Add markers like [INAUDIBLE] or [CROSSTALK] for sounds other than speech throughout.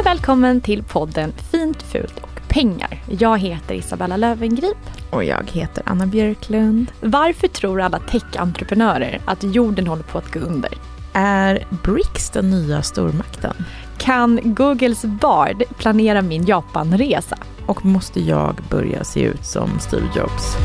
och välkommen till podden Fint, fult och pengar. Jag heter Isabella Lövengrip. Och jag heter Anna Björklund. Varför tror alla tech-entreprenörer att jorden håller på att gå under? Är BRICS den nya stormakten? Kan Googles Bard planera min Japanresa? Och måste jag börja se ut som Steve Jobs?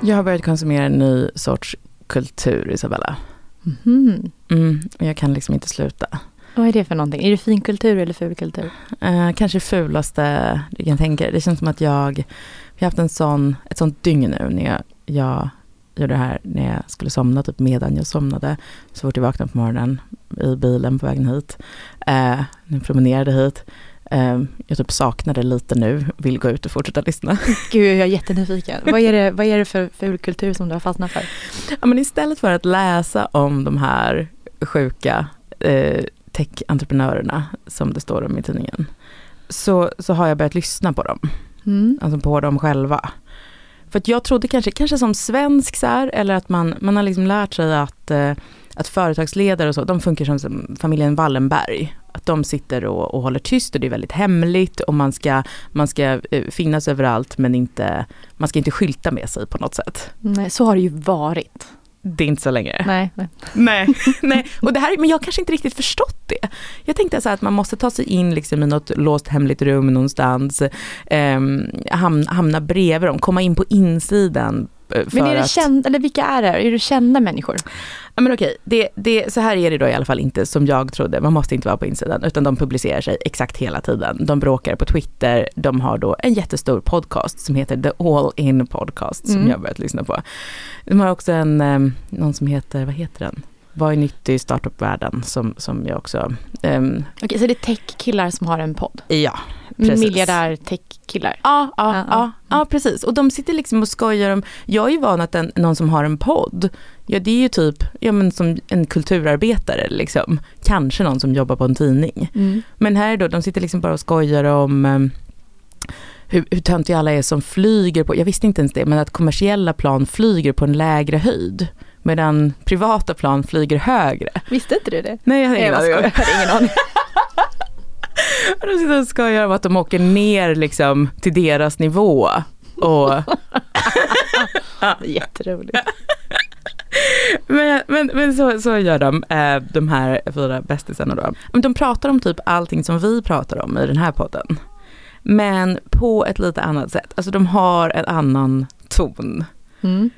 Jag har börjat konsumera en ny sorts kultur, Isabella. Mhm. Mm, och jag kan liksom inte sluta. Vad är det för någonting? Är det finkultur eller fulkultur? Eh, kanske fulaste du kan tänka dig. Det känns som att jag, vi har haft en sån, ett sånt dygn nu när jag, jag gjorde det här när jag skulle somna, typ medan jag somnade. Så fort jag vaknade på morgonen i bilen på vägen hit. Eh, när jag promenerade hit. Eh, jag typ saknade lite nu, vill gå ut och fortsätta lyssna. [LAUGHS] Gud, jag är jättenyfiken. vad, är det, vad är det för fulkultur som du har fastnat för? Ja, men istället för att läsa om de här sjuka eh, tech-entreprenörerna som det står om i tidningen, så, så har jag börjat lyssna på dem. Mm. Alltså på dem själva. För att jag trodde kanske, kanske som svensk så här, eller att man, man har liksom lärt sig att, eh, att företagsledare och så, de funkar som, som familjen Wallenberg. Att de sitter och, och håller tyst och det är väldigt hemligt och man ska, man ska eh, finnas överallt men inte, man ska inte skylta med sig på något sätt. Nej, så har det ju varit. Det är inte så länge. Nej, nej. Nej, [LAUGHS] nej. Och det här, men jag har kanske inte riktigt förstått det. Jag tänkte så att man måste ta sig in liksom i något låst hemligt rum någonstans, eh, hamna, hamna bredvid dem, komma in på insidan. Eh, Men är det att, känd, eller vilka är det? Är det kända människor? ja, men okej, det, det, så här är det då i alla fall inte som jag trodde, man måste inte vara på insidan, utan de publicerar sig exakt hela tiden. De bråkar på Twitter, de har då en jättestor podcast som heter The All In Podcast, som Mm. jag börjat lyssna på. De har också en, eh, någon som heter, vad heter den? Vad är nytt i startup-världen som, som jag också, ehm, Okej, så det är tech-killar som har en podd? ja, precis. Miljardär-tech-killar? Ja, ja, Ja, ja, ja. ja, precis. Och de sitter liksom och skojar om, jag är ju van att en, någon som har en podd, ja det är ju typ, ja men som en kulturarbetare liksom, kanske någon som jobbar på en tidning. Mm. Men här då, de sitter liksom bara och skojar om um, hur, hur töntiga alla är som flyger på, jag visste inte ens det, men att kommersiella plan flyger på en lägre höjd. Medan privata plan flyger högre. Visste inte du det? Nej, jag jag jag hade ingen aning. Och [LAUGHS] de sitter och skojar om att de åker ner liksom till deras nivå. Och, [LAUGHS] Jätteroligt. [LAUGHS] men men, men så, så gör de, eh, de här fyra bästisarna då. De pratar om typ allting som vi pratar om i den här podden. Men på ett lite annat sätt. Alltså de har en annan ton. Mm.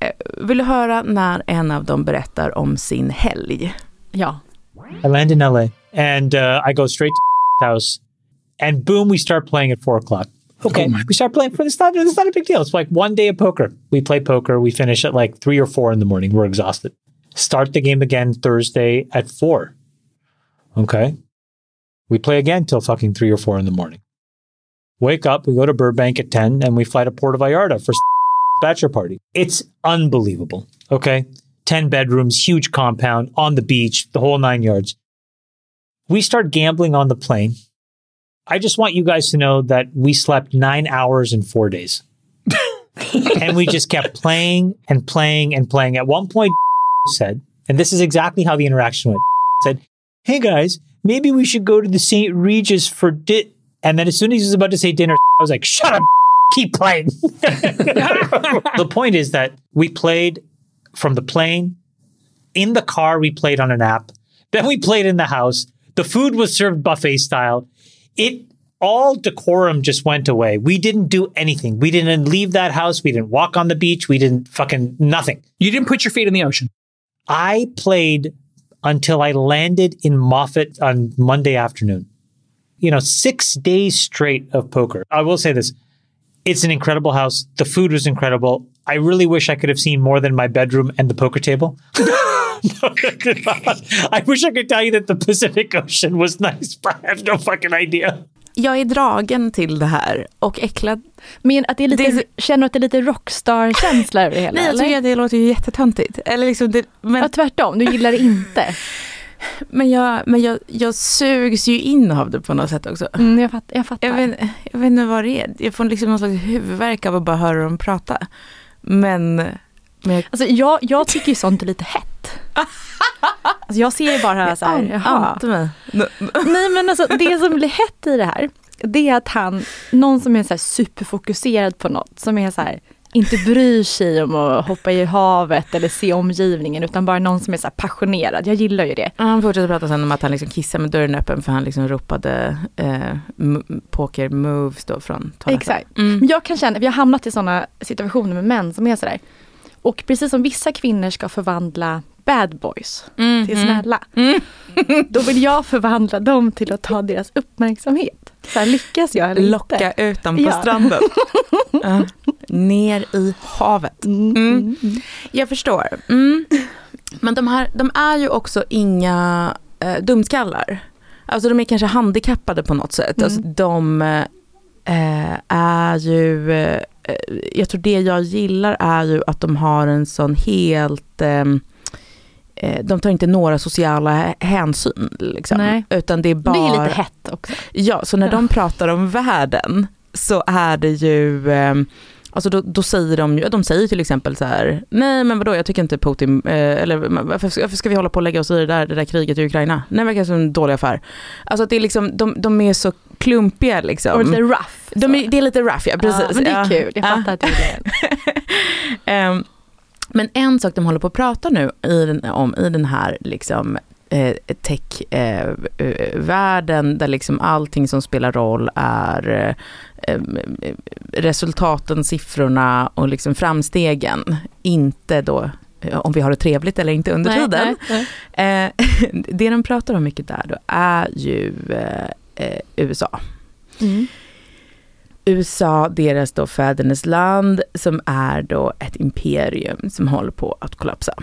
Eh, Vill du höra när en av dem berättar om sin helg? Ja. I land in LA and uh, I go straight to house, and boom, we start playing at four o'clock. Okay, we start playing for this. Not it's not a big deal. It's like one day of poker. We play poker. We finish at like three or four in the morning. We're exhausted. Start the game again Thursday at four. Okay, we play again till fucking three or four in the morning. Wake up. We go to Burbank at ten, and we fly to Puerto Vallarta for bachelor party. It's unbelievable. Okay. 10 bedrooms, huge compound on the beach, the whole nine yards. We start gambling on the plane. I just want you guys to know that we slept nine hours in four days. [LAUGHS] and we just kept playing and playing and playing. At one point, [LAUGHS] said, and this is exactly how the interaction went, [LAUGHS] said, Hey guys, maybe we should go to the St. Regis for dit. And then as soon as he was about to say dinner, I was like, shut up, keep playing. [LAUGHS] the point is that we played from the plane, in the car, we played on an app. Then we played in the house. The food was served buffet style. It all decorum just went away. We didn't do anything. We didn't leave that house. We didn't walk on the beach. We didn't fucking nothing. You didn't put your feet in the ocean. I played until I landed in Moffat on Monday afternoon. You know, six days straight of poker. I will say this it's an incredible house. The food was incredible. I really wish I could have seen more than my bedroom and the poker table. [LAUGHS] I wish I could tell you that the Pacific Ocean was nice, but I have no fucking idea. Jag är dragen till det här och äcklad. Men att det är lite, Det känner du att det är lite rockstar-känsla över det hela? Nej, jag eller? tycker att det låter ju jättetöntigt. Eller liksom det, men Ja, tvärtom, du gillar det inte. [LAUGHS] men, jag, men jag, jag sugs ju in av det på något sätt också. Mm, jag, fatt, jag fattar. Jag vet, jag vet inte vad det är. Jag får liksom någon slags huvudvärk av att bara höra dem prata. Men, men jag, Alltså, jag, jag tycker ju sånt är lite hett. [LAUGHS] Alltså, jag ser ju bara så här, ante mig. [LAUGHS] Nej men alltså det som blir hett i det här, det är att han, någon som är så superfokuserad på något, som är så här, inte bryr sig om att hoppa i havet eller se omgivningen, utan bara någon som är så passionerad. Jag gillar ju det. Han fortsätter prata sen om att han liksom kissade med dörren öppen för han liksom ropade eh, poker moves då från toaletten. Exakt. Mm. Men jag kan känna, vi har hamnat i sådana situationer med män som är sådär. Och precis som vissa kvinnor ska förvandla bad boys Mm. till snälla. [LAUGHS] Då vill jag förvandla dem till att ta deras uppmärksamhet. Så här, lyckas jag eller Locka inte? ut dem på Ja. stranden. [LAUGHS] Ja. Ner i havet. Mm. Mm. Mm. Mm. Jag förstår. Mm. Men de här, de är ju också inga eh, dumskallar. Alltså de är kanske handikappade på något sätt. Mm. Alltså de eh, är ju, eh, jag tror det jag gillar är ju att de har en sån helt, eh, de tar inte några sociala hä- hänsyn. Liksom. Utan det är bara... Det är lite hett också. Ja, så när de pratar om världen så är det ju, eh, alltså då, då säger de ju, de säger till exempel så här, nej men vadå jag tycker inte Putin, eh, eller varför, ska- varför ska vi hålla på och lägga oss i det där, det där kriget i Ukraina? Nej, det verkar som en dålig affär. Alltså att det är liksom, de, de är så klumpiga liksom. Och lite rough. de är, det är lite rough ja, precis. Ja, men det är Ja. kul, jag Ja. fattar gillar det. [LAUGHS] Ehm, men en sak de håller på att prata nu i den, om i den här liksom, eh, tech-världen där liksom allting som spelar roll är eh, eh, resultaten, siffrorna och liksom framstegen. Inte då eh, om vi har det trevligt eller inte under Nej, tiden. nej, nej. Eh, [LAUGHS] det de pratar om mycket där då är ju eh, eh, USA. Mm. USA, deras då fädernesland, som är då ett imperium som håller på att kollapsa.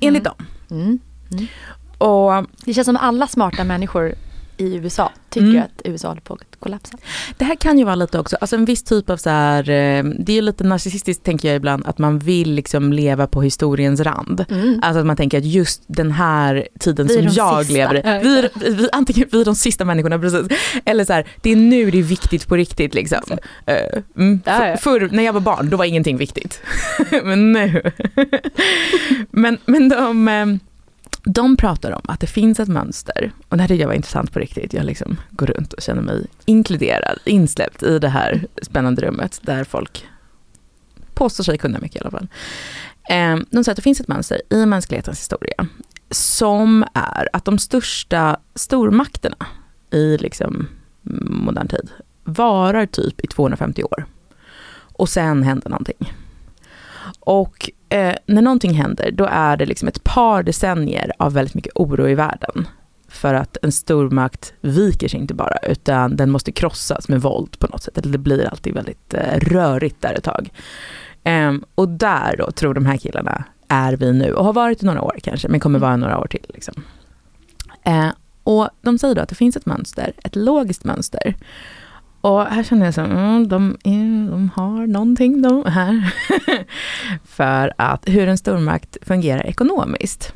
Enligt dem. Mm. Och Det känns som alla smarta människor i USA tycker Mm. att USA håller på att kollapsa. det här kan ju vara lite också, alltså en viss typ av så här, eh, det är ju lite narcissistiskt tänker jag ibland, att man vill liksom leva på historiens rand. Alltså att man tänker att just den här tiden Vi som jag sista. lever i, vi, är- vi, antingen vi är de sista människorna precis, eller så här, det är nu det är viktigt på riktigt liksom. Eh, mm, Förr, när jag var barn, då var ingenting viktigt. [LAUGHS] men nu. [LAUGHS] men, men de, eh, de pratar om att det finns ett mönster, och det här tycker jag var intressant på riktigt, jag liksom går runt och känner mig inkluderad, insläppt i det här spännande rummet där folk påstår sig kunna mycket i alla fall. Ehm, de säger att det finns ett mönster i mänsklighetens historia som är att de största stormakterna i liksom modern tid varar typ i 250 år. Och sen händer någonting. Och eh, när någonting händer, då är det liksom ett par decennier av väldigt mycket oro i världen. För att en stormakt viker sig inte bara, utan den måste krossas med våld på något sätt. Eller det blir alltid väldigt eh, rörigt där ett tag. Eh, och där då tror de här killarna är vi nu och har varit i några år kanske, men kommer vara några år till. Liksom. Eh, och de säger då att det finns ett mönster, ett logiskt mönster och här känner jag så, mm, de, är, de har någonting de här. [LAUGHS] För att hur en stormakt fungerar ekonomiskt.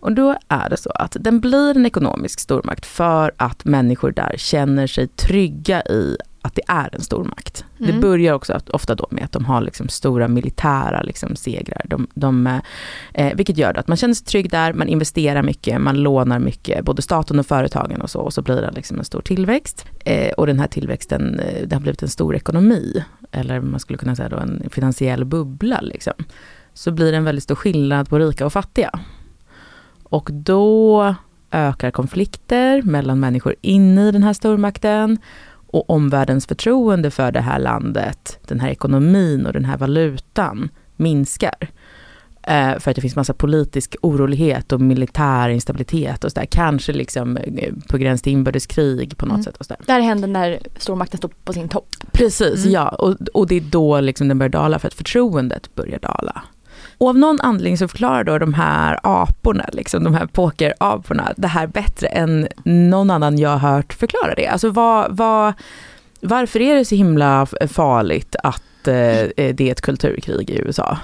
Och då är det så att den blir en ekonomisk stormakt för att människor där känner sig trygga i att det är en stormakt. Mm. Det börjar också ofta då med att de har liksom stora militära liksom segrar. De, de, eh, vilket gör att man känner sig trygg där, man investerar mycket, man lånar mycket, både staten och företagen och så. Och så blir det liksom en stor tillväxt. Eh, och den här tillväxten, eh, det har blivit en stor ekonomi. Eller man skulle kunna säga då en finansiell bubbla. Liksom. Så blir det en väldigt stor skillnad på rika och fattiga. Och då ökar konflikter mellan människor inne i den här stormakten och omvärldens förtroende för det här landet, den här ekonomin och den här valutan minskar. Eh, för att det finns massa politisk orolighet och militär instabilitet och sådär. Kanske liksom eh, på gräns till inbördeskrig på något mm. sätt. Och så där. Det här händer när stormakten står på sin topp. Precis, mm. ja. Och, och det är då liksom den börjar dala för att förtroendet börjar dala. Och av någon anledning så förklarar då de här aporna, liksom, de här pokeraporna, det här bättre än någon annan jag har hört förklara det. Alltså vad, vad, varför är det så himla farligt att eh, det är ett kulturkrig i USA?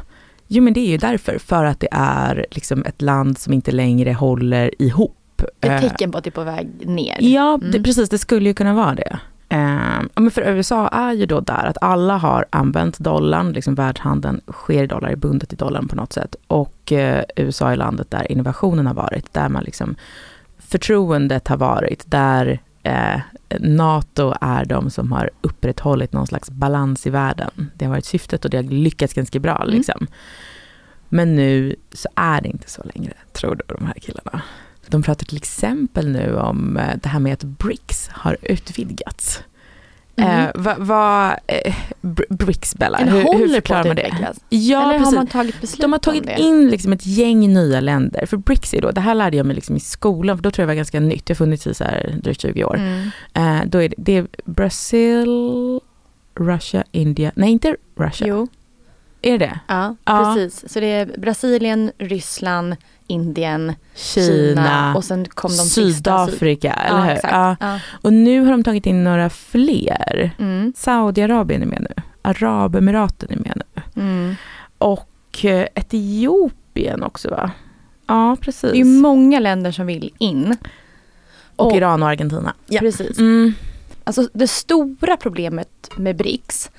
Jo men det är ju därför, för att det är liksom ett land som inte längre håller ihop. Ett eh, tecken på att det är på väg ner. Ja, mm. det, precis, det skulle ju kunna vara det. Eh, men för USA är ju då där att alla har använt dollarn, liksom världshandeln sker i dollar, är bundet i dollarn på något sätt. Och eh, USA är landet där innovationen har varit, där man liksom förtroendet har varit, där eh, NATO är de som har upprätthållit någon slags balans i världen. Det har varit syftet och det har lyckats ganska bra. Mm. Liksom. Men nu så är det inte så längre, tror då de här killarna. De pratar till exempel nu om eh, det här med att BRICS har utvidgats. Mm. Eh, vad, va, eh, BRICS Bella, hur, hur förklarar man det? Ja, Eller precis. har man tagit beslut De har tagit in liksom ett gäng nya länder. För BRICS är då, det här lärde jag mig liksom i skolan, för då tror jag det var ganska nytt. Det har funnits i så här drygt 20 år. Mm. Eh, då är det, det är Brasil, Russia, India, nej inte Russia. Jo. Är det Ja, ja, precis. Så det är Brasilien, Ryssland, Indien, Kina, Kina och sen kom de Sydafrika, sista, eller hur? Ja, ja. Och nu har de tagit in några fler. Mm. Saudiarabien är med nu. Arabemiraten är med nu. Mm. Och eh, Etiopien också va? Ja, precis. Det är många länder som vill in. Och, och Iran och Argentina. Ja. Precis. Mm. Alltså det stora problemet med BRICS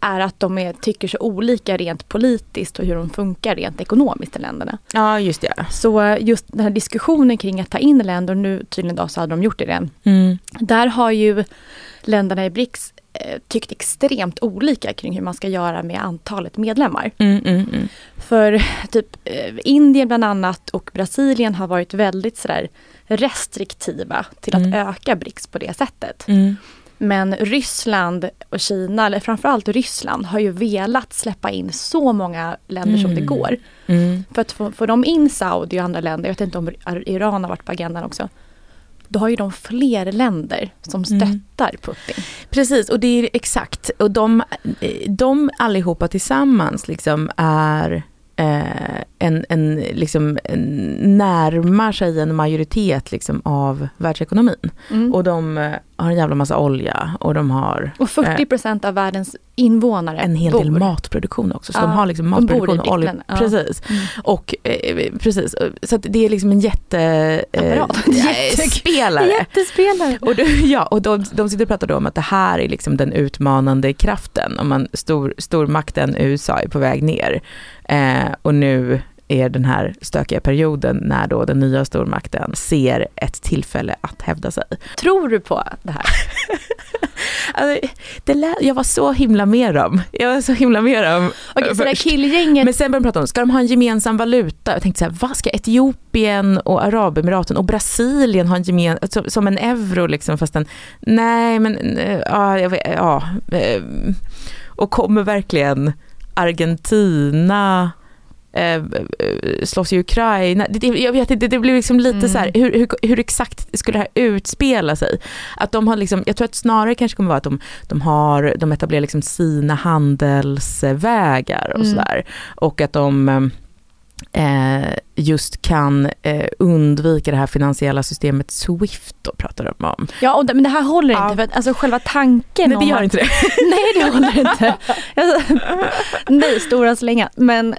är att de är, tycker så olika rent politiskt och hur de funkar rent ekonomiskt i länderna. Ja, just det. Så just den här diskussionen kring att ta in länder, och nu tydligen idag så hade de gjort det redan. Mm. Där har ju länderna i BRICS eh, tyckt extremt olika kring hur man ska göra med antalet medlemmar. Mm, mm, mm. För typ eh, Indien bland annat och Brasilien har varit väldigt sådär restriktiva till att mm. öka BRICS på det sättet. Men Ryssland och Kina, eller framförallt Ryssland, har ju velat släppa in så många länder mm. som det mm. går. Mm. För att få, få dem in Saudi och andra länder, jag vet inte om Iran har varit på agendan också. Då har ju de fler länder som mm. stöttar mm. Putin. Precis, och det är exakt. Och de, de allihopa tillsammans liksom är eh, en, en, liksom, en, närmar sig en majoritet liksom, av världsekonomin. Mm. Och de eh, har en jävla massa olja och de har... Och 40 eh, av världens invånare En hel bor. del matproduktion också. Så ja, de har liksom matproduktion och olja. Ja. Precis. Mm. Och eh, precis, så det är liksom en jätte... Eh, [LAUGHS] Jättespelare. Jättespelare. Och, de, ja, och de, de sitter och pratar om att det här är liksom den utmanande kraften. Om man, stor, stormakten USA är på väg ner. Eh, och nu är den här stökiga perioden när då den nya stormakten ser ett tillfälle att hävda sig. Tror du på det här? [LAUGHS] alltså, det lät, jag var så himla med dem. Jag var så himla med dem Okej, så det killgänget... Men sen började de prata om, ska de ha en gemensam valuta? Jag tänkte så här, vad ska Etiopien och Arabemiraten och Brasilien ha en gemensam, som en euro liksom, fast en, nej men, ja, jag vet, ja. Eh, och kommer verkligen Argentina eh, slåss i Ukraina. Det, jag vet inte, det blir liksom lite mm. så här, hur, hur, hur, exakt skulle det här utspela sig? Att de har liksom, jag tror att snarare kanske kommer vara att de, de, har, de etablerar liksom sina handelsvägar och mm. sådär. Och att de eh, just kan eh, undvika det här finansiella systemet Swift då pratar de om. Ja, och det, men det här håller Ja. inte. För att, alltså själva tanken Nej det gör att, inte det. [LAUGHS] Nej, det håller inte. Alltså, nej, stora slängar. Men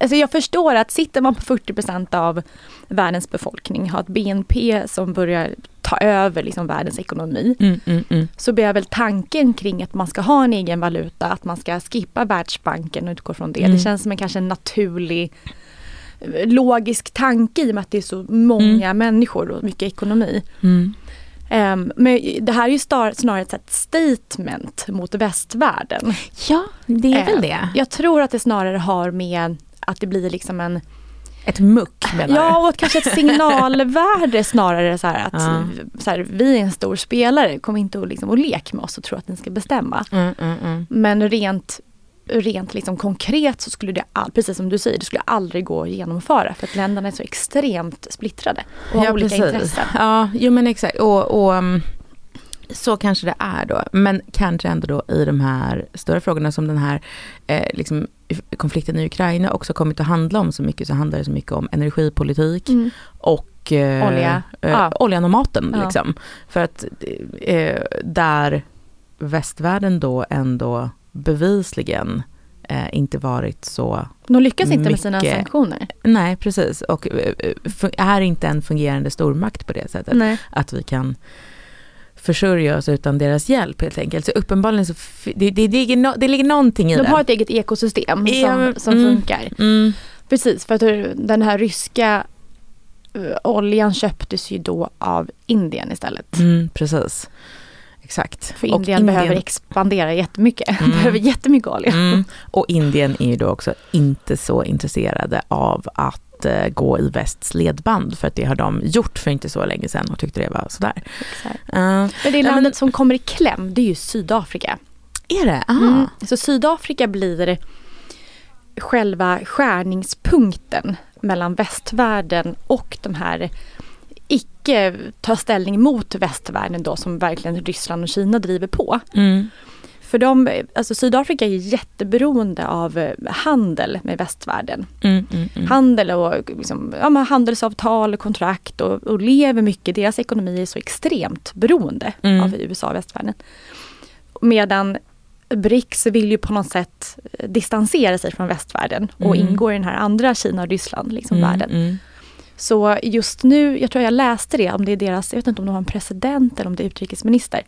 alltså jag förstår att sitter man på 40% av världens befolkning, har ett BNP som börjar ta över liksom världens ekonomi, Mm, mm, mm. så blir väl tanken kring att man ska ha en egen valuta, att man ska skippa Världsbanken och utgå från det. Mm. Det känns som en kanske en naturlig eh, logisk tanke i och med att det är så många människor och mycket ekonomi. Mm. Ehm, men det här är ju star- snarare ett statement mot västvärlden. Ja, det är väl Ehm, det. Jag tror att det snarare har med att det blir liksom en, Ett muck menar ja och kanske ett signalvärde snarare så här att Ja. så här, vi är en stor spelare, kom inte och, liksom, och lek med oss och tro att ni ska bestämma. du? Mm, mm, mm. Men rent, rent liksom konkret så skulle det, all, precis som du säger, det skulle aldrig gå att genomföra för att länderna är så extremt splittrade och har olika intressen. Ja, jo men exakt. Och, och um, så kanske det är då. Men kanske ändå då i de här stora frågorna som den här eh, liksom, konflikten i Ukraina också kommit att handla om så mycket, så handlar det så mycket om energipolitik Mm. och eh, Olja. eh, Ja. oljan och maten. Ja. Liksom. För att eh, där västvärlden då ändå bevisligen eh, inte varit så De lyckas inte med sina Mycket. sanktioner. Nej, precis. Och eh, fu- är inte en fungerande stormakt på det sättet. Nej. Att vi kan försörja oss utan deras hjälp helt enkelt. Så uppenbarligen så det, det, det, ligger, no, det ligger någonting i De det. har ett eget ekosystem som, som mm. funkar. Mm, Precis, för att den här ryska eh, oljan köptes ju då av Indien istället. mm, precis. Exakt. För Och Indien, behöver expandera jättemycket. [LAUGHS] Mm. behöver jättemycket olja. Mm. Och Indien är ju då också inte så intresserade av att eh, gå i västs ledband. För att det har de gjort för inte så länge sedan och tyckte det var sådär. Exakt. Uh, Men det men- landet som kommer i kläm, det är ju Sydafrika. är det? Mm. Så Sydafrika blir själva skärningspunkten mellan västvärlden och de här icke ta ställning mot västvärlden då som verkligen Ryssland och Kina driver på. Mm. För de, alltså Sydafrika är jätteberoende av eh, handel med västvärlden. Mm, mm, mm. Handel och liksom, ja, handelsavtal och kontrakt och, och lever mycket, deras ekonomi är så extremt beroende Mm. av USA och västvärlden. Medan BRICS vill ju på något sätt eh, distansera sig från västvärlden och Mm. ingår i den här andra Kina och Ryssland, liksom Mm, världen. Så just nu, jag tror jag läste det, om det är deras, jag vet inte om de har en president eller om det är utrikesminister,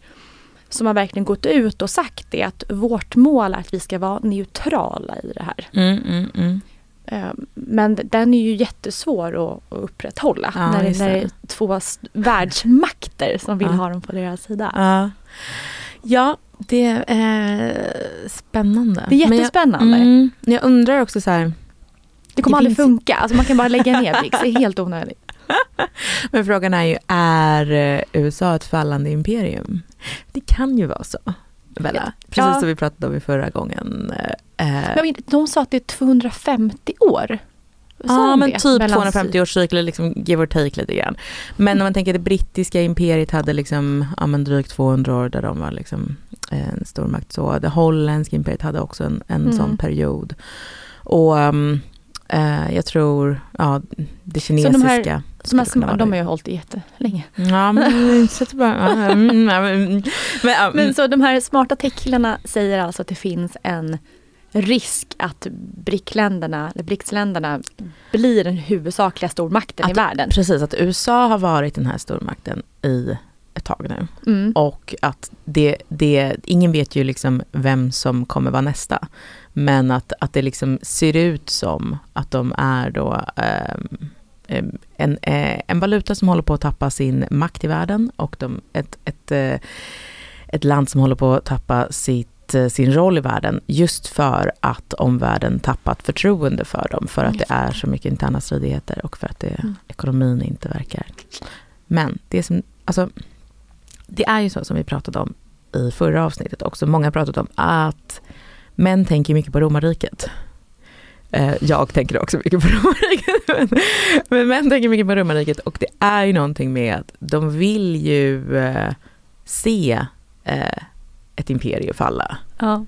som har verkligen gått ut och sagt det att vårt mål är att vi ska vara neutrala i det här. Mm, mm, mm. Eh, Men den är ju jättesvår att, upprätthålla Ja, när, det, just när det är två världsmakter som vill Ja. ha dem på deras sida. Ja. ja, det är spännande. Det är Men jättespännande. Jag, mm, jag undrar också så här, Det kommer Det aldrig finns- funka, alltså man kan bara lägga ner BRICS, det är helt onödigt. [LAUGHS] men frågan är ju, är eh, USA ett fallande imperium? Det kan ju vara så. Bella. Precis Ja. som vi pratade om i förra gången. Eh, vet, inte, de sa att det är 250 år. Sa Ja men det? typ Mellan 250 års cykler, liksom give or take lite grann. Men om man tänker det brittiska imperiet hade liksom, ja men drygt 200 år där de var liksom en stormakt. Så det holländska imperiet hade också en, en Mm. sån period. Och um, eh, jag tror, ja det kinesiska. de här- De, här, sma- de har ju hållit det jättelänge. Ja men [LAUGHS] så ja, mm, ja, men, men, ja, Men så de här smarta techkillarna säger alltså att det finns en risk att BRIC-länderna, eller BRICS-länderna blir den huvudsakliga stormakten i Att- världen. Precis, att USA har varit den här stormakten i ett tag nu. Mm. Och att det, det, ingen vet ju liksom vem som kommer vara nästa. Men att, att det liksom ser ut som att de är då ehm, en, eh, en valuta som håller på att tappa sin makt i världen och de, ett, ett, eh, ett land som håller på att tappa sitt, eh, sin roll i världen just för att omvärlden tappat förtroende för dem. För att det är så mycket interna stridigheter och för att det, Mm. ekonomin inte verkar. Men det som, alltså det är ju så som vi pratade om i förra avsnittet också. Många pratat om att män tänker mycket på romarriket. Eh, Jag tänker också mycket på [LAUGHS] romarriket. Men, män tänker mycket på romarriket och det är ju någonting med att de vill ju eh, se eh, ett imperium falla. Ja.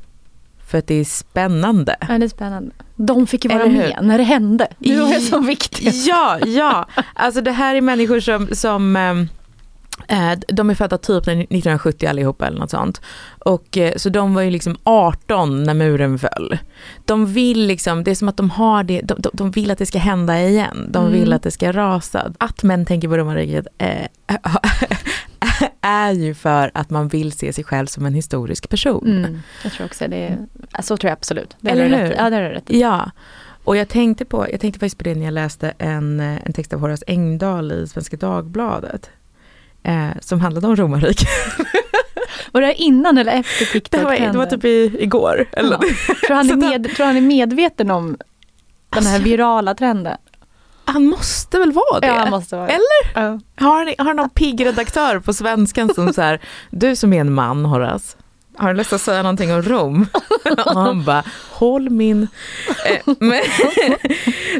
för att det är spännande. Ja, det är spännande. De fick ju vara med när det hände. Det var I- så viktigt. Ja, ja. [LAUGHS] Alltså det här är människor som, som ehm, eh, de är födda typ 1970 allihopa eller något sånt. Och, eh, så de var ju liksom 18 när muren föll. De vill liksom, det är som att de har det, de, de, vill att det ska hända igen. De Mm. vill att det ska rasa. Att män tänker på romarriket eh, [LAUGHS] är ju för att man vill se sig själv som en historisk person. Mm, jag tror också det är, så tror jag absolut. Det Eller hur? rätt. Ja, det du rätt. Ja, och jag tänkte, på, jag tänkte faktiskt på det när jag läste en, eh, en text av Horace Engdahl i Svenska Dagbladet. Eh, som handlade om romarriket. [LAUGHS] Var det här innan eller efter TikTok Det var, det var typ i, igår. Eller? Ja. tror, han är [LAUGHS] med, tror han är medveten om den här Alltså, virala trenden? Han måste väl vara det? Ja, måste vara det. Eller? Ja. Har har någon pigg redaktör på svenskan som så här, du som är en man Horace, har du lust att säga någonting om Rom? [LAUGHS] Och han bara, håll min... Eh, men,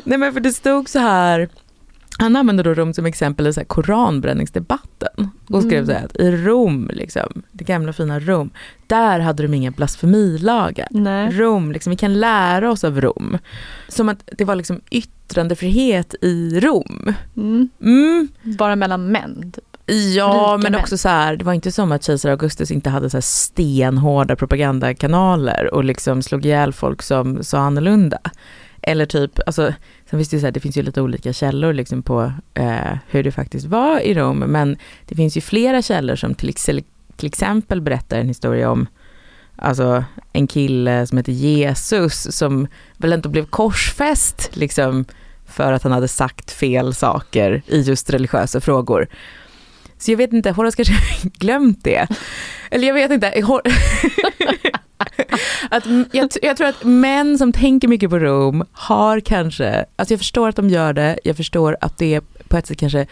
nej men för det stod så här, han använde då Rom som exempel i så här koranbränningsdebatten och skrev så här att i Rom, liksom, det gamla fina Rom, där hade de inga blasfemilagar. Nej. Rom, liksom, vi kan lära oss av Rom. Som att det var liksom yttrandefrihet i Rom. Mm. Mm. Bara mellan män. Typ. Ja, Rika men män. också så här, det var inte som att kejsar Augustus inte hade så här stenhårda propagandakanaler och liksom slog ihjäl folk som sa annorlunda. Eller typ, alltså, sen finns det, ju så här, det finns ju lite olika källor liksom på eh, hur det faktiskt var i Rom, men det finns ju flera källor som till, ex- till exempel berättar en historia om alltså, en kille som heter Jesus som väl inte blev korsfäst liksom, för att han hade sagt fel saker i just religiösa frågor. Så jag vet inte, Horace kanske har [LAUGHS] glömt det. Eller jag vet inte. [LAUGHS] [LAUGHS] Att, jag, jag tror att män som tänker mycket på Rom har kanske, alltså jag förstår att de gör det, jag förstår att det på ett sätt kanske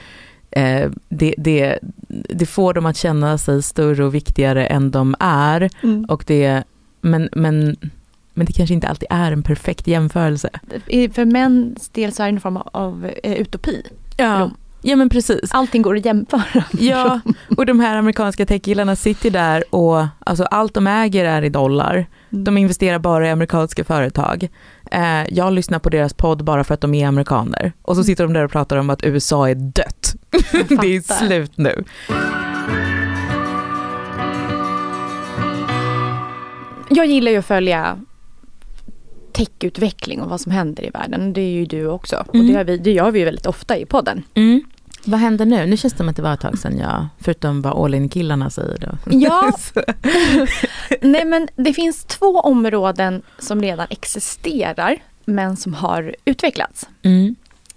eh, det, det, det får dem att känna sig större och viktigare än de är. Mm. Och det, men, men, men det kanske inte alltid är en perfekt jämförelse. För mäns del så är det en form av eh, utopi. Ja. Ja men precis. Allting går att jämföra. Ja, och de här amerikanska techkillarna sitter där och alltså allt de äger är i dollar. De investerar bara i amerikanska företag. Eh, jag lyssnar på deras podd bara för att de är amerikaner. Och så sitter de där och pratar om att USA är dött. [LAUGHS] det är slut nu. Jag gillar ju att följa techutveckling och vad som händer i världen. Det är ju du också. Och Mm. det, gör vi, det gör vi ju väldigt ofta i podden. Vad händer nu? Nu känns det som att det var ett tag sedan jag, förutom vad all in-killarna säger då. Ja. [LAUGHS] Nej men det finns två områden som redan existerar men som har utvecklats. Mm.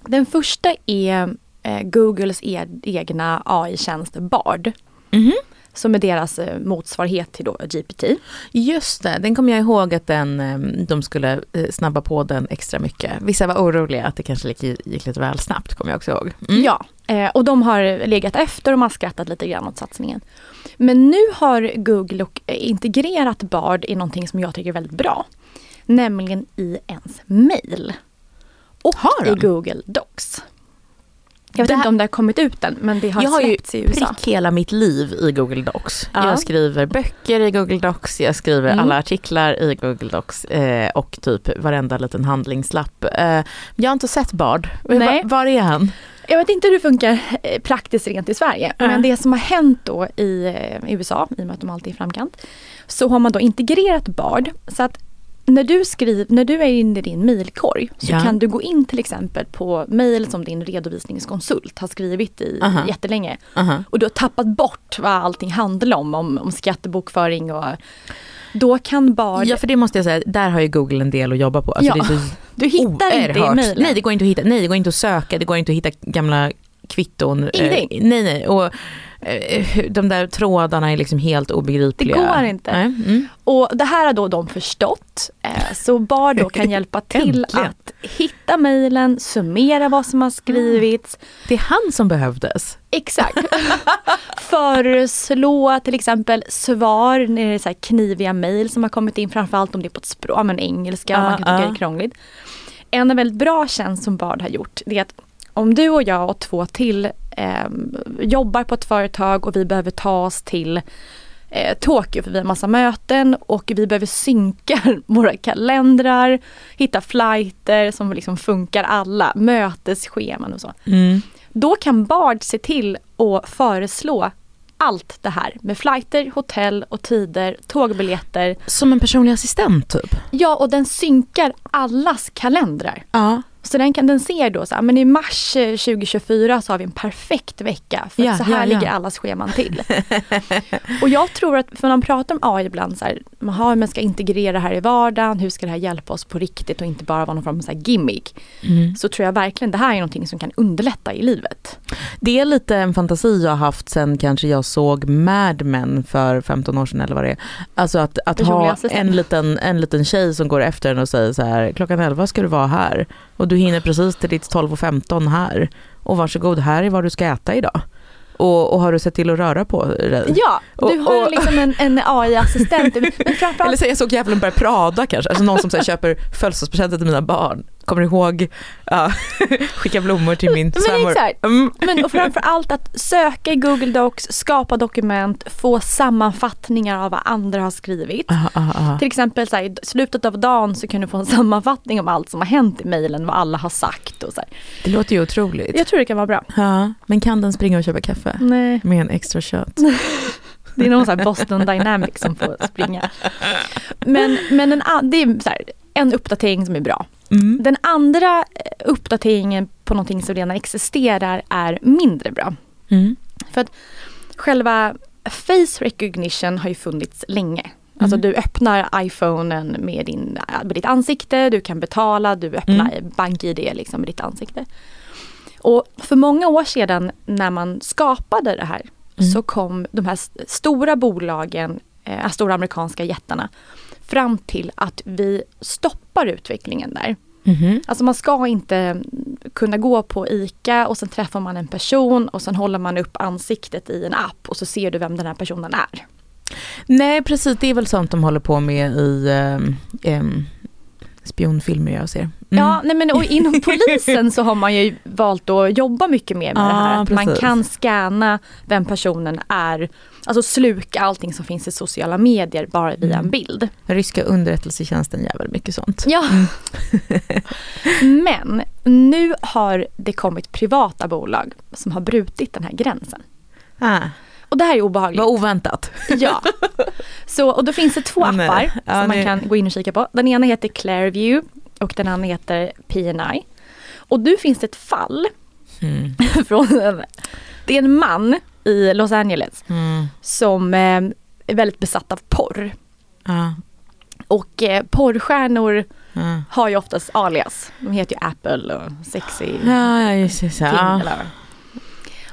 Den första är eh, Googles e- egna AI-tjänst Bard. Mhm. Som är deras eh, motsvarighet till då GPT. Just det, den kommer jag ihåg att den, eh, de skulle eh, snabba på den extra mycket. Vissa var oroliga att det kanske gick, gick lite väl snabbt, kommer jag också ihåg. Mm. Ja, och de har legat efter och man har skrattat lite grann åt satsningen. Men nu har Google integrerat Bard i någonting som jag tycker är väldigt bra. Nämligen i ens mail. Och i? Google Docs. Jag vet Det här- inte om det har kommit ut än men det har jag har ju släppts i USA. prick hela mitt liv i Google Docs. Ja. Jag skriver böcker i Google Docs, jag skriver Mm. alla artiklar i Google Docs eh, och typ varenda liten handlingslapp. Eh, jag har inte sett Bard. Nej. Va, var är han? Jag vet inte hur det funkar eh, praktiskt rent i Sverige. Ja. Men det som har hänt då i eh, USA, i och med att de alltid är i framkant, så har man då integrerat Bard. Så att när du, skriver, när du är inne i din mejlkorg så Ja. kan du gå in till exempel på mejl som din redovisningskonsult har skrivit i Aha. jättelänge. Aha. Och du har tappat bort vad allting handlar om, om, om skattebokföring och då kan Bard... Ja för det måste jag säga, där har ju Google en del att jobba på. Alltså, Ja. [LAUGHS] du hittar inte i oerhört- mejlen. Nej det går inte att hitta, nej det går inte att söka, det går inte att hitta gamla kvitton. Ingenting. Eh, nej nej, och eh, de där trådarna är liksom helt obegripliga. Det går inte. Mm. Och det här har då de förstått. Eh, Så Bard då kan [LAUGHS] hjälpa till att hitta mejlen, summera vad som har skrivits. Det är han som behövdes. Exakt. [LAUGHS] Föreslå till exempel svar när det är så kniviga mejl som har kommit in, framförallt om det är på ett språk, men engelska, Ah, man kan tycka ah. det är krångligt. En väldigt bra tjänst som Bard har gjort, det är att om du och jag och två till eh, jobbar på ett företag och vi behöver ta oss till eh, Tokyo för vi har massa möten och vi behöver synka [LAUGHS] våra kalendrar, hitta flighter som liksom funkar alla, mötesscheman och så. Mm. Då kan Bard se till att föreslå allt det här med flighter, hotell och tider, tågbiljetter. Som en personlig assistent typ? Ja, och den synkar allas kalendrar. Ja. Så den, kan, den ser då så här, men i mars eh, 2024 så har vi en perfekt vecka. För Ja, så här ja, ja. ligger allas scheman till. [LAUGHS] och jag tror att, för man pratar om AI ibland så här, man har, man ska integrera det här i vardagen, hur ska det här hjälpa oss på riktigt och inte bara vara någon form av så gimmick. Mm. Så tror jag verkligen det här är någonting som kan underlätta i livet. Det är lite en fantasi jag har haft sen kanske jag såg Mad Men för 15 år sedan eller vad det är. Alltså att, att ha en liten, en liten tjej som går efter en och säger så här, klockan 11 ska du vara här och du hinner precis till ditt 12.15 här och varsågod här är vad du ska äta idag. Och, och har du sett till att röra på dig? Ja, du Och- har och- liksom en, en AI-assistent. [LAUGHS] Framförallt Eller så jag såg Djävulen bär Prada kanske, alltså någon som så köper födelsedagspresenter till mina barn. Kommer ihåg, ja, [LAUGHS] skicka blommor till min Men svärmor. exakt. Mm. Men och framför allt att söka i Google Docs, skapa dokument, få sammanfattningar av vad andra har skrivit. Ah, ah, ah. Till exempel så här, i slutet av dagen så kan du få en sammanfattning om allt som har hänt i mejlen, vad alla har sagt och så här. Det låter ju otroligt. Jag tror det kan vara bra. Ja, men kan den springa och köpa kaffe? Nej, Med en extra shot. [LAUGHS] det är någon så här Boston Dynamics som får springa. Men, men en, det är så här, en uppdatering som är bra. Mm. Den andra eh, uppdateringen på någonting som redan existerar är mindre bra. Mm. Själva face recognition har ju funnits länge. Alltså Mm. du öppnar iPhonen med, din, med ditt ansikte, du kan betala, du öppnar Mm. BankID liksom med ditt ansikte. Och för många år sedan när man skapade det här Mm. så kom de här st- stora bolagen, eh, stora amerikanska jättarna fram till att vi stoppar utvecklingen där. Mhm. Alltså man ska inte mm, kunna gå på ICA och sen träffar man en person och sen håller man upp ansiktet i en app och så ser du vem den här personen är. Nej precis, det är väl sånt de håller på med i um, um, spionfilmer jag ser. Mm. Ja, nej men och inom [LAUGHS] polisen så har man ju valt att jobba mycket mer med det här. Att man kan scanna vem personen är, alltså sluka allting som finns i sociala medier bara via Mm. en bild. Ryska underrättelsetjänsten gör väl mycket sånt. Ja. [LAUGHS] men nu har det kommit privata bolag som har brutit den här gränsen. Ah, Och det här är obehagligt. vad oväntat. Ja. [LAUGHS] Så, och då finns det två appar Ja, som man kan gå in och kika på. Den ena heter Clareview och den andra heter PNI. Och nu finns det ett fall Mm. [LAUGHS] från en, det är en man i Los Angeles Mm. som eh, är väldigt besatt av porr. Ja, Och eh, porrstjärnor ja. har ju oftast alias. De heter ju Apple och Sexy Ja, just. King Ja.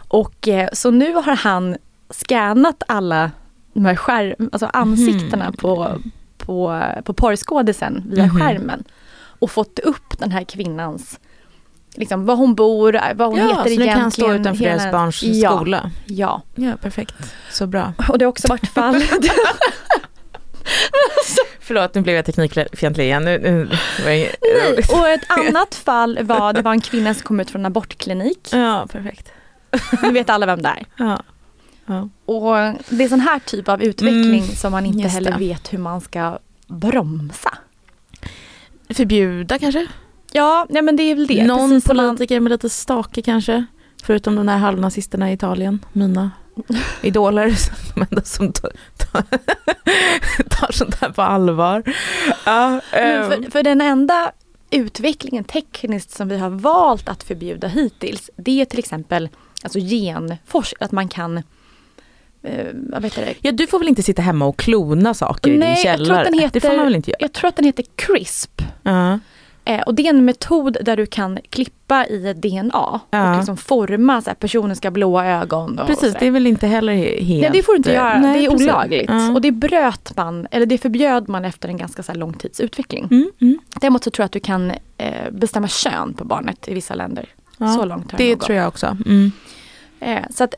Och eh, så nu har han scannat alla de här skärm, alltså ansiktena Mhm. på, på, på porrskådisen via Mhm. skärmen. Och fått upp den här kvinnans, liksom var hon bor, vad hon Ja, heter så det egentligen. kan stå utanför hela- deras barns ja, skola. Ja, Ja, perfekt. Så bra. och det har också varit fall. [LAUGHS] Förlåt, nu blev jag teknikfientlig igen. Nu, nu. Nej, och ett annat fall var, det var en kvinna som kom ut från en abortklinik. Ja, perfekt. Nu vet alla vem det är. Ja. Ja. Och det är sån här typ av utveckling Mm, som man inte heller det. vet hur man ska bromsa. Förbjuda kanske? Ja, nej men det är väl det. Någon Precis som man- politiker med lite stake kanske? Förutom de där halvnazisterna i Italien, mina [LAUGHS] idoler. De enda som tar, tar, [LAUGHS] tar sånt här på allvar. Ja, ehm, för, för den enda utvecklingen tekniskt som vi har valt att förbjuda hittills, det är till exempel alltså genforsk, att man kan eh, vad heter det? ja, du får väl inte sitta hemma och klona saker i Nej, din jag tror källare? den heter- Det får man väl inte göra? Jag tror att den heter CRISP. Ja. Eh, och det är en metod där du kan klippa i DNA Ja. och liksom forma så här, personen ska ha blåa ögon. Och Precis, så det är väl inte heller he- helt... Nej det får du inte göra, Nej, det är precis. olagligt. Ja. Och det bröt man, eller det förbjöd man efter en ganska så här lång tids utveckling. Mm, mm. Däremot så tror jag att du kan eh, bestämma kön på barnet i vissa länder. Ja, Så långt har Det nog tror jag också. Mm. Eh, så att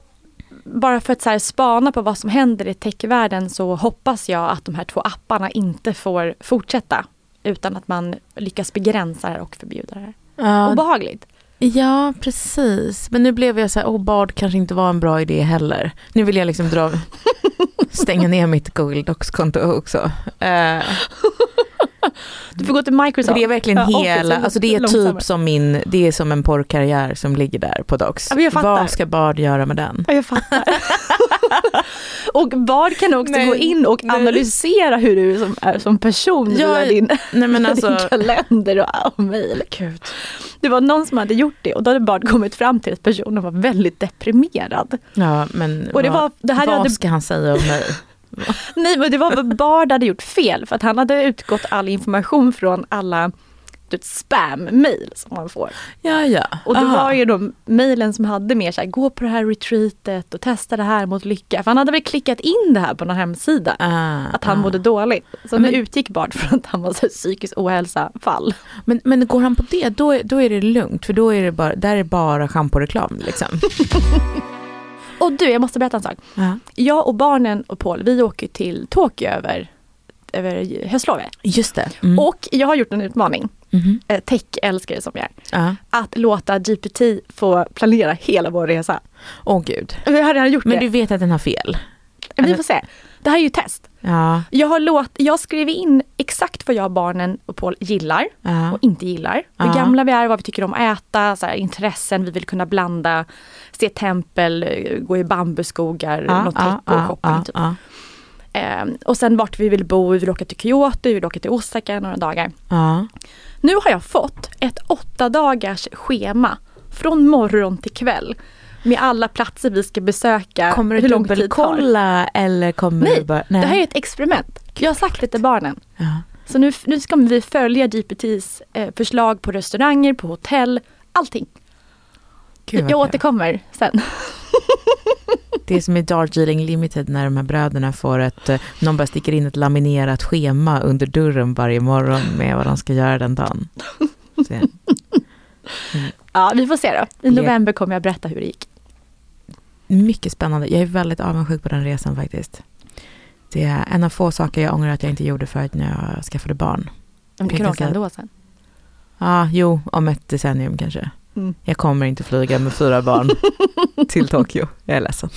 bara för att så här spana på vad som händer i techvärlden så hoppas jag att de här två apparna inte får fortsätta. Utan att man lyckas begränsa det här och förbjuda det här. Ja, Obehagligt. Ja, precis. Men nu blev jag så här, oh, bad kanske inte var en bra idé heller. Nu vill jag liksom dra... [LAUGHS] stänga ner mitt Google Docs-konto också. Uh, [LAUGHS] du får gå till Microsoft. det är verkligen ja, hela, alltså det är typ som min, det är som en porrkarriär som ligger där på Docs. Ja, Vad ska Bard göra med den? Ja, jag fattar. [LAUGHS] och Bard kan också men, gå in och analysera hur du som, är som person ja, via din, nej men alltså, [LAUGHS] din kalender och, och mejl. Det var någon som hade gjort det och då hade Bard kommit fram till att personen var väldigt deprimerad. Ja men och det vad, var, det här vad hade, ska han säga om mig? Nej men det var vad Bard hade gjort fel för att han hade utgått all information från alla spam-mail som man får. Ja, ja. Och det var ju de mejlen som hade mer såhär, gå på det här retreatet och testa det här mot lycka. För han hade väl klickat in det här på någon hemsida. Ah, att han ah. mådde dåligt. Så men, nu utgick Bard från att han var så psykisk ohälsa-fall. Men, men går han på det, då, då är det lugnt. För då är det bara, där är bara schamporeklam liksom. [LAUGHS] Och du, jag måste berätta en sak. Ja. Jag och barnen och Paul, vi åker till Tokyo över, över höstlovet. Just det. Mm. Och jag har gjort en utmaning. Mm. Tech-älskare som jag är. Ja. Att låta GPT få planera hela vår resa. Åh oh, gud. Jag har redan gjort Men det. du vet att den har fel? Vi får se. Det här är ju test. Ja. Jag, har låt, jag skrev in exakt vad jag, barnen och Paul gillar ja. och inte gillar. Ja. Hur gamla vi är, vad vi tycker om att äta, så här, intressen, vi vill kunna blanda, se tempel, gå i bambuskogar, ja, något ja, och shopping. Typ. Um, och sen vart vi vill bo, vi vill åka till Kyoto, vi vill åka till Osaka några dagar. Nu har jag fått ett åtta dagars schema från morgon till kväll med alla platser vi ska besöka. Kommer du dubbelkolla eller kommer nej, du bara... Nej, det här är ett experiment. Jag har sagt det till barnen. Ja. Så nu, nu ska vi följa GPTs eh, förslag på restauranger, på hotell, allting. Gud, jag återkommer sen. [LAUGHS] Det är som i Darjeeling Limited när de här bröderna får ett, eh, någon bara sticker in ett laminerat schema under dörren varje morgon med vad de ska göra den dagen. Mm. [LAUGHS] Ja, vi får se då. I november kommer jag berätta hur det gick. Mycket spännande. Jag är väldigt avundsjuk på den resan faktiskt. Det är en av få saker jag ångrar att jag inte gjorde förut när jag skaffade barn. Men du kan åka ändå sen? Ja, jo, om ett decennium kanske. Mm. Jag kommer inte flyga med fyra barn [LAUGHS] till Tokyo. Jag är ledsen.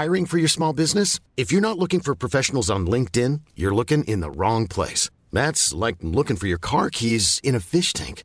Hiring for your small business? If you're not looking for professionals on LinkedIn, you're looking in the wrong place. That's like looking for your car keys in a fish tank.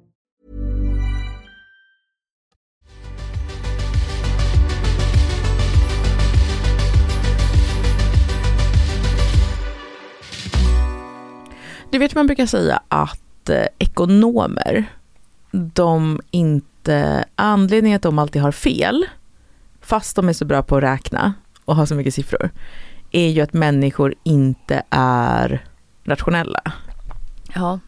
Du vet man brukar säga att eh, ekonomer, de inte, anledningen att de alltid har fel, fast de är så bra på att räkna och har så mycket siffror, är ju att människor inte är rationella. Ja.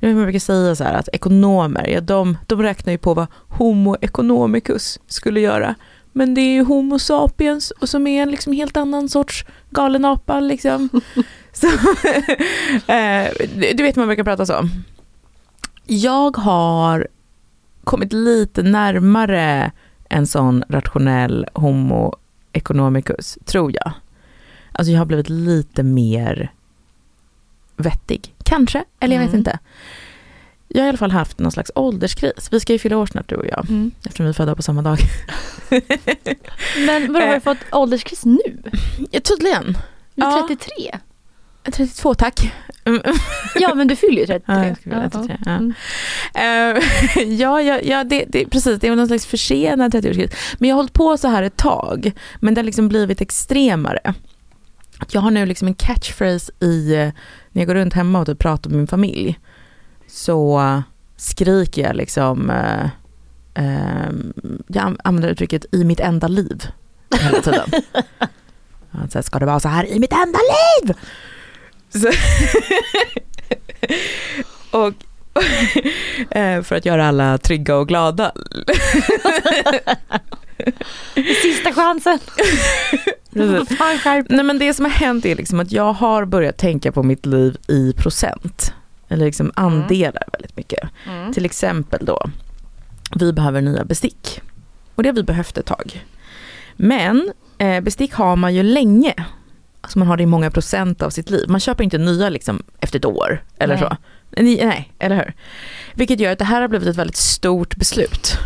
Man brukar säga så här att ekonomer, ja, de, de räknar ju på vad Homo economicus skulle göra. Men det är ju Homo sapiens och som är en liksom helt annan sorts galen apa liksom. [LAUGHS] Så, [LAUGHS] eh, du vet man brukar prata så. Jag har kommit lite närmare en sån rationell homo economicus, tror jag. Alltså jag har blivit lite mer vettig. Kanske, eller jag vet Mm. inte. Jag har i alla fall haft någon slags ålderskris. Vi ska ju fylla år snart du och jag, Mm. eftersom vi är födda på samma dag. [LAUGHS] Men vadå, har du fått ålderskris nu? Ja, tydligen. Du är Ja. 33? 32 tack. Ja men du fyller ju 33. Ja, jag skulle vilja 33, ja. Mm. Eh, [LAUGHS] ja, ja, ja det, det, precis. Det är någon slags försenad 30-årskris. Men jag har hållit på så här ett tag. Men det har liksom blivit extremare. Jag har nu liksom en catchphrase i, eh, när jag går runt hemma och typ pratar med min familj. Så skriker jag liksom, eh, eh, jag an- använder uttrycket i mitt enda liv hela tiden. [LAUGHS] Så här, Ska det vara så här i mitt enda liv? [LAUGHS] Och [LAUGHS] eh, för att göra alla trygga och glada. Sista chansen. Nej men det som har hänt är liksom att jag har börjat tänka på mitt liv i procent. Eller liksom andelar väldigt mycket. Mm. Till exempel då, vi behöver nya bestick. Och det har vi behövt ett tag. Men eh, bestick har man ju länge. Alltså man har det i många procent av sitt liv. Man köper inte nya liksom efter ett år eller Nej. så. Ni, nej, eller hur? Vilket gör att det här har blivit ett väldigt stort beslut.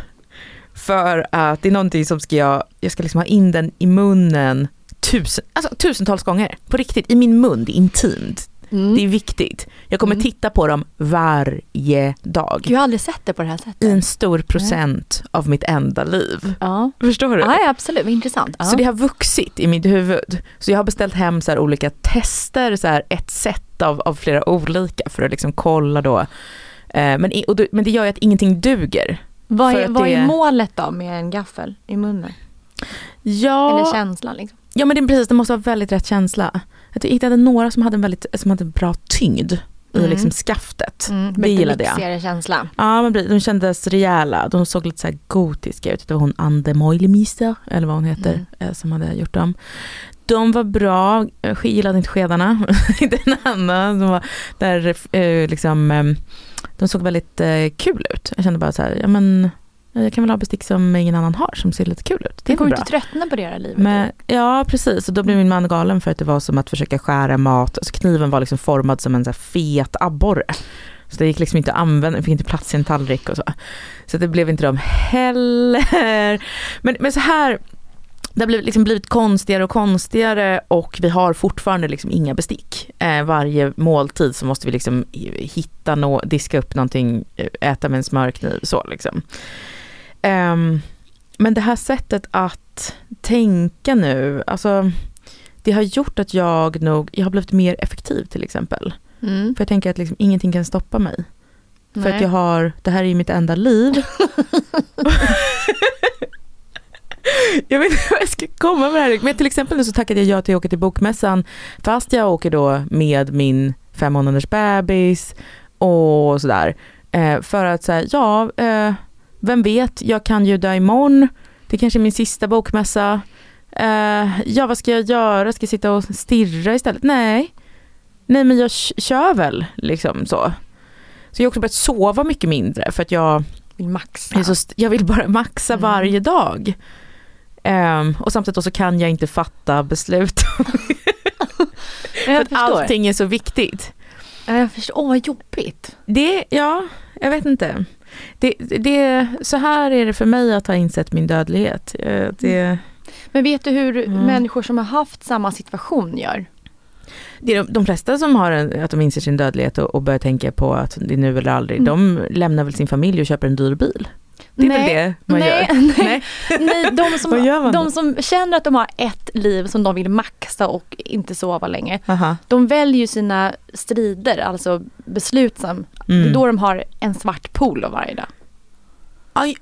För att det är någonting som ska jag, jag ska liksom ha in den i munnen tusen, alltså tusentals gånger. På riktigt, i min mun, det är intimt. Mm. Det är viktigt. Jag kommer Mm. titta på dem varje dag. Jag har aldrig sett det på det här sättet. I en stor procent av mitt enda liv. Ja. Förstår du? Ja, absolut. Intressant. Ja. Så det har vuxit i mitt huvud. Så jag har beställt hem så olika tester, så ett set av, av flera olika för att liksom kolla då. Eh, men, då, men det gör ju att ingenting duger. vad är, vad det- är målet då med en gaffel i munnen? Ja, Eller känslan liksom? ja men det, är precis, det måste vara väldigt rätt känsla. Jag hittade några som hade en väldigt som hade en bra tyngd i Mm. liksom skaftet. Mm, det gillade jag. känsla. Ja, men de kändes rejäla. De såg lite så här gotiska ut. Det var hon Ande Moilemeister, eller vad hon heter, Mm. eh, som hade gjort dem. De var bra, jag gillade inte skedarna. [LAUGHS] inte en annan som var där eh, liksom, eh, de såg väldigt kul ut. Jag kände bara så här, ja men jag kan väl ha bestick som ingen annan har som ser lite kul ut. Det kommer inte tröttna på det här livet. Men, ja precis, och då blev min man galen för att det var som att försöka skära mat. Alltså kniven var liksom formad som en så fet abborre. Så det gick liksom inte att använda, det fick inte plats i en tallrik och så. Så det blev inte de heller. Men, men så här, det har blivit, liksom blivit konstigare och konstigare och vi har fortfarande liksom inga bestick. Eh, varje måltid så måste vi liksom hitta, nå, diska upp någonting, eh, äta med en smörkniv så liksom. Ehm, men det här sättet att tänka nu, alltså det har gjort att jag nog, jag har blivit mer effektiv till exempel. Mm. För jag tänker att liksom ingenting kan stoppa mig. För Nej. att jag har, det här är ju mitt enda liv. [LAUGHS] jag vet inte vad jag ska komma med det här. Men till exempel nu så tackade jag ja till att åka till bokmässan. Fast jag åker då med min fem månaders bebis och sådär. Eh, för att säga, ja, eh, vem vet, jag kan ju dö imorgon. Det kanske är min sista bokmässa. Eh, ja, vad ska jag göra? Ska jag sitta och stirra istället? Nej. Nej, men jag kör väl liksom så. Så jag har också börjat sova mycket mindre för att jag, Vill maxa. jag, så jag vill bara maxa Mm. varje dag. Ehm, och samtidigt då så kan jag inte fatta beslut [LAUGHS] [LAUGHS] för att allting är så viktigt. Ja, jag förstår. Åh, vad jobbigt. Det, ja, jag vet inte. Det, det, så här är det för mig att ha insett min dödlighet. Eh, Det, Men vet du hur Mm. människor som har haft samma situation gör? det är de, de flesta som har en, att de inser sin dödlighet och, och börjar tänka på att det är nu eller aldrig, Mm. de lämnar väl sin familj och köper en dyr bil. Det är Nej, väl det man nej, gör? [LAUGHS] nej. Nej, de som, [LAUGHS] de som känner att de har ett liv som de vill maxa och inte sova länge. Aha. De väljer sina strider, alltså beslutsam. Det Mm. är då de har en svart pool varje dag.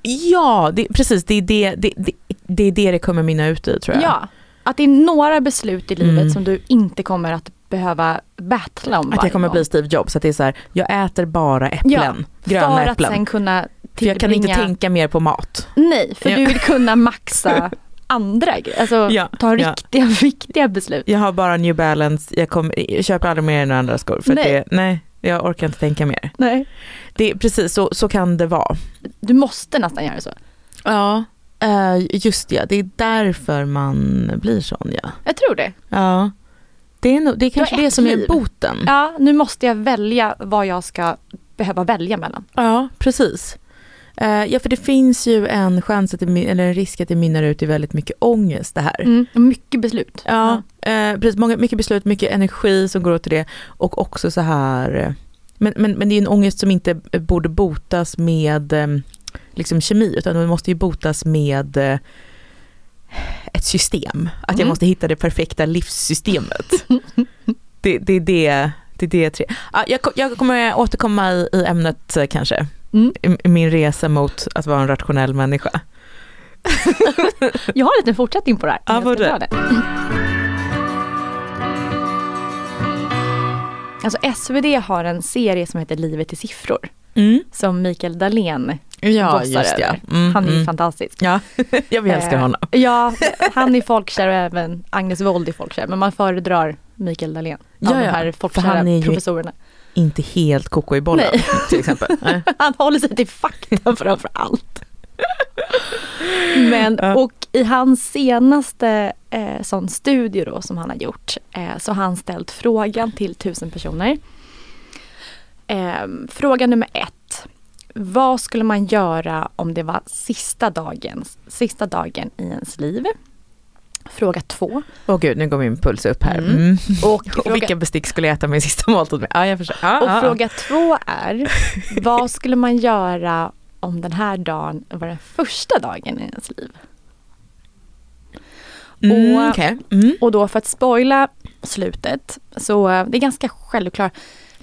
Ja, det, precis. Det är det det, det det är det det kommer mynna ut i tror jag. Ja, att det är några beslut i livet Mm. som du inte kommer att behöva battla om Att jag kommer gång. bli Steve Jobs, att det är så här, jag äter bara äpplen, gröna för att äpplen. sen kunna för jag kan inte tillbringa- tänka mer på mat. Nej, för Ja. du vill kunna maxa [LAUGHS] andra grejer. Alltså Ja, ta ja. riktiga, [LAUGHS] viktiga beslut. Jag har bara New Balance, jag, kommer, jag köper aldrig mer än andra skor. För Nej. Det, nej, jag orkar inte tänka mer. Nej. Det, är precis så, så kan det vara. Du måste nästan göra så. Ja, Eh, just det, det är därför man blir sån ja. Jag tror det. Ja. Det är, nog, det är kanske det som är liv. boten. Ja, nu måste jag välja vad jag ska behöva välja mellan. Ja, precis. Eh, ja, för det finns ju en chans att det, eller en risk att det mynnar ut i väldigt mycket ångest det här. Mm, mycket beslut. Ja, eh, precis. Många, mycket beslut, mycket energi som går åt till det. Och också så här, eh, men, men, men det är en ångest som inte borde botas med liksom kemi, utan den måste ju botas med ett system. Att jag Mm. måste hitta det perfekta livssystemet. [LAUGHS] det, det är det, det är det tre. Ja, jag, jag kommer återkomma i, i ämnet eh, kanske. Mm. I, min resa mot att vara en rationell människa. [LAUGHS] Jag har en liten fortsättning på det här. Ja, Jag ska det. Alltså SvD har en serie som heter Livet i siffror. Mm. Som Mikael Dahlén Ja, bossar just över. Mm, Han är ju mm. fantastisk. Ja, [LAUGHS] jag älskar Eh, honom. Ja, han är folkkär och även Agnes Wold är folkkär. Men man föredrar Mikael Dahlén. Av Ja, de ja, här för folkkära han är ju- professorerna. Inte helt koko i bollen Nej. till exempel. [LAUGHS] Nej. Han håller sig till fakta [LAUGHS] framför allt. Men, och i hans senaste eh, sån studie då som han har gjort eh, så har han ställt frågan till tusen personer. Eh, fråga nummer ett. Vad skulle man göra om det var sista dagen, sista dagen i ens liv? Fråga två. Åh gud, nu går min puls upp här. Mm. Mm. Och, Och fråga, vilka bestick skulle jag äta min sista måltid med? Ja, jag förstår. Ja, och ja. fråga två är, vad skulle man göra om den här dagen var den första dagen i ens liv? Mm, och- okej. mm. Och då för att spoila slutet, så eh, det är ganska självklart.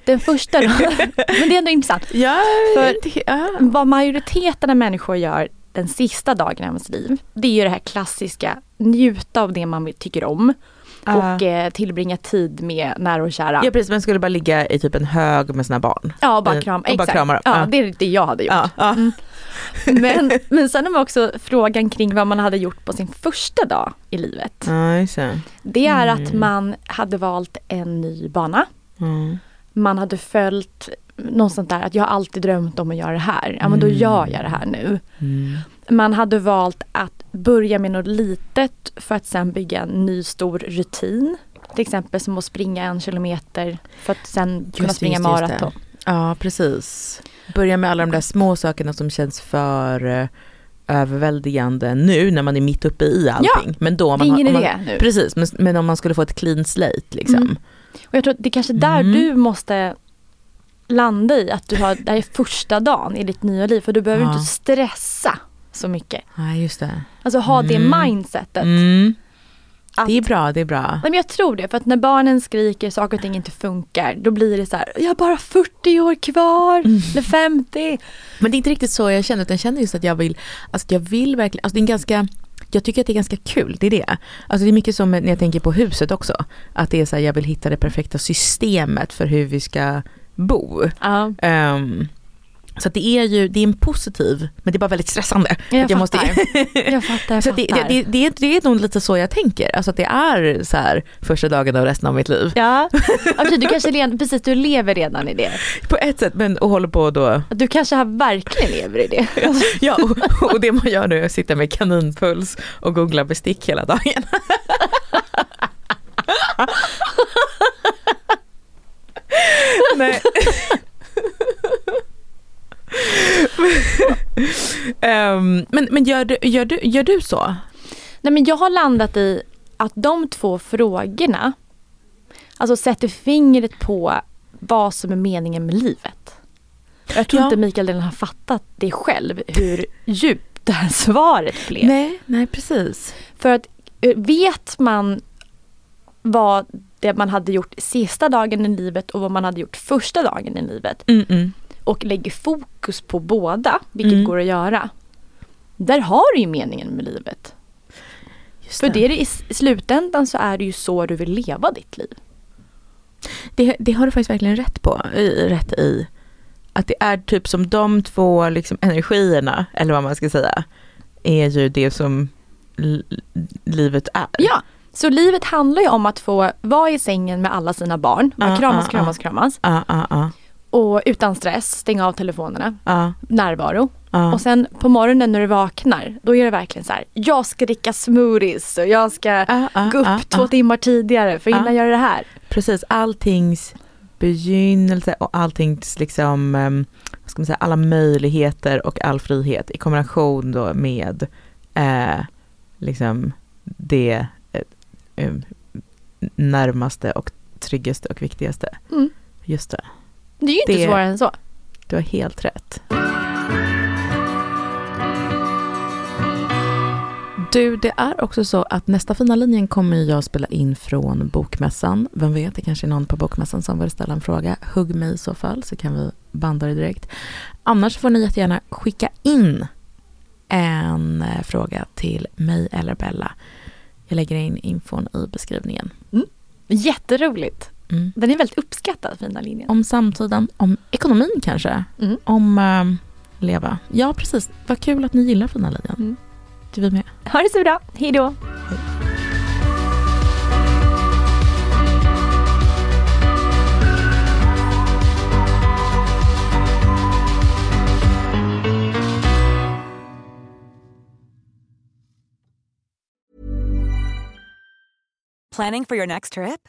Den första dagen, [LAUGHS] men det är ändå intressant. Ja, För- ja. Vad majoriteten av människor gör den sista dagen i ens liv, det är ju det här klassiska, njuta av det man tycker om. Och eh, tillbringa tid med nära och kära. ja, precis. Man skulle bara ligga i typ en hög med sina barn. Ja, bara Eh, krama. och bara krama dem. Ja, Ja. det är det jag hade gjort. Ja, ja. Men, men sen har man också frågan kring vad man hade gjort på sin första dag i livet. Ja, det. Det är att Mm. man hade valt en ny bana. Mm. Man hade följt något sånt där att jag har alltid drömt om att göra det här. Ja men då Mm. gör jag det här nu. Mm. Man hade valt att börja med något litet för att sen bygga en ny stor rutin. Till exempel som att springa en kilometer för att sen kunna springa just just det. maraton. Ja, precis. Börja med alla de där små sakerna som känns för eh, överväldigande nu när man är mitt uppe i allting. Men då Det är man ingen om idé man, nu. Precis, men, men om man skulle få ett clean slate liksom. Mm. Och jag tror att det är kanske där Mm. du måste landa i att du har, det här är första dagen i ditt nya liv för du behöver Ja. inte stressa så mycket. Ja, just det. Alltså ha det Mm. mindsetet. Mm. Att, Det är bra, det är bra. Nej, men jag tror det, för att när barnen skriker saker och ting inte funkar, då blir det så här, jag har bara 40 år kvar, Mm. eller 50. Men det är inte riktigt så jag känner, utan jag känner just att jag vill, alltså jag vill verkligen, alltså det är en ganska jag tycker att det är ganska kul, det är det. Alltså det är mycket som när jag tänker på huset också. Att det är så här, jag vill hitta det perfekta systemet för hur vi ska bo. Ja, Ehm, så det är ju, det är en positiv, men det är bara väldigt stressande. jag, Att fattar. [LAUGHS] jag fattar. Jag så det, fattar. det, det, det, är, nog lite så jag tänker. Alltså att det är så här första dagen av resten av mitt liv. Ja, [LAUGHS] alltså, du kanske redan, precis du lever redan i det. På ett sätt, men och håller på då. Du kanske har verkligen lever i det. [LAUGHS] Ja, och, och det man gör nu är att sitta med kaninpuls och googla bestick hela dagen. Nej. [LAUGHS] Ehm, men men gör, du, gör, du, gör du så? Nej men jag har landat i att de två frågorna alltså sätter fingret på vad som är meningen med livet. Jag tror Ja. inte Mikael Dahlén har fattat det själv hur djupt det här svaret blev. Nej, nej precis. För att eh, vet man vad det man hade gjort sista dagen i livet och vad man hade gjort första dagen i livet Mm, mm. Och lägger fokus på båda, vilket Mm. går att göra. Där har du ju meningen med livet. Just För det är, i slutändan så är det ju så du vill leva ditt liv. Det, det har du faktiskt verkligen rätt på, i, rätt i. Att det är typ som de två liksom, energierna, eller vad man ska säga, är ju det som livet är. Ja, så livet handlar ju om att få vara i sängen med alla sina barn. Bara Ja, kramas, ja, kramas, ja. kramas. Ja, ja, ja. Och utan stress, stänga av telefonerna, Ja. närvaro. Ja. Och sen på morgonen när du vaknar, då är det verkligen så här, jag ska dricka smoothies och jag ska ja, gå upp två timmar tidigare för hinna Ja. göra det här. Precis, alltings begynnelse och alltings liksom, ehm, vad ska man säga, alla möjligheter och all frihet i kombination då med eh, liksom det eh, eh, närmaste och tryggaste och viktigaste. Mm. Just det, Det är ju inte Det- svårare än så. du har helt rätt. Du, det är också så att nästa fina linjen kommer jag spela in från Bokmässan. Vem vet, det kanske är någon på Bokmässan som vill ställa en fråga. Hugg mig i så fall så kan vi banda det direkt. Annars får ni jättegärna skicka in en eh, fråga till mig eller Bella. Jag lägger in infon i beskrivningen. Jätteroligt. Mm. Den är väldigt uppskattad, fina linjen. Om samtiden, om ekonomin kanske. Mm. Om eh, leva. Ja, precis. Vad kul att ni gillar fina linjen. Mm. Du är med. Ha det så bra, hej då. Planning for your next trip?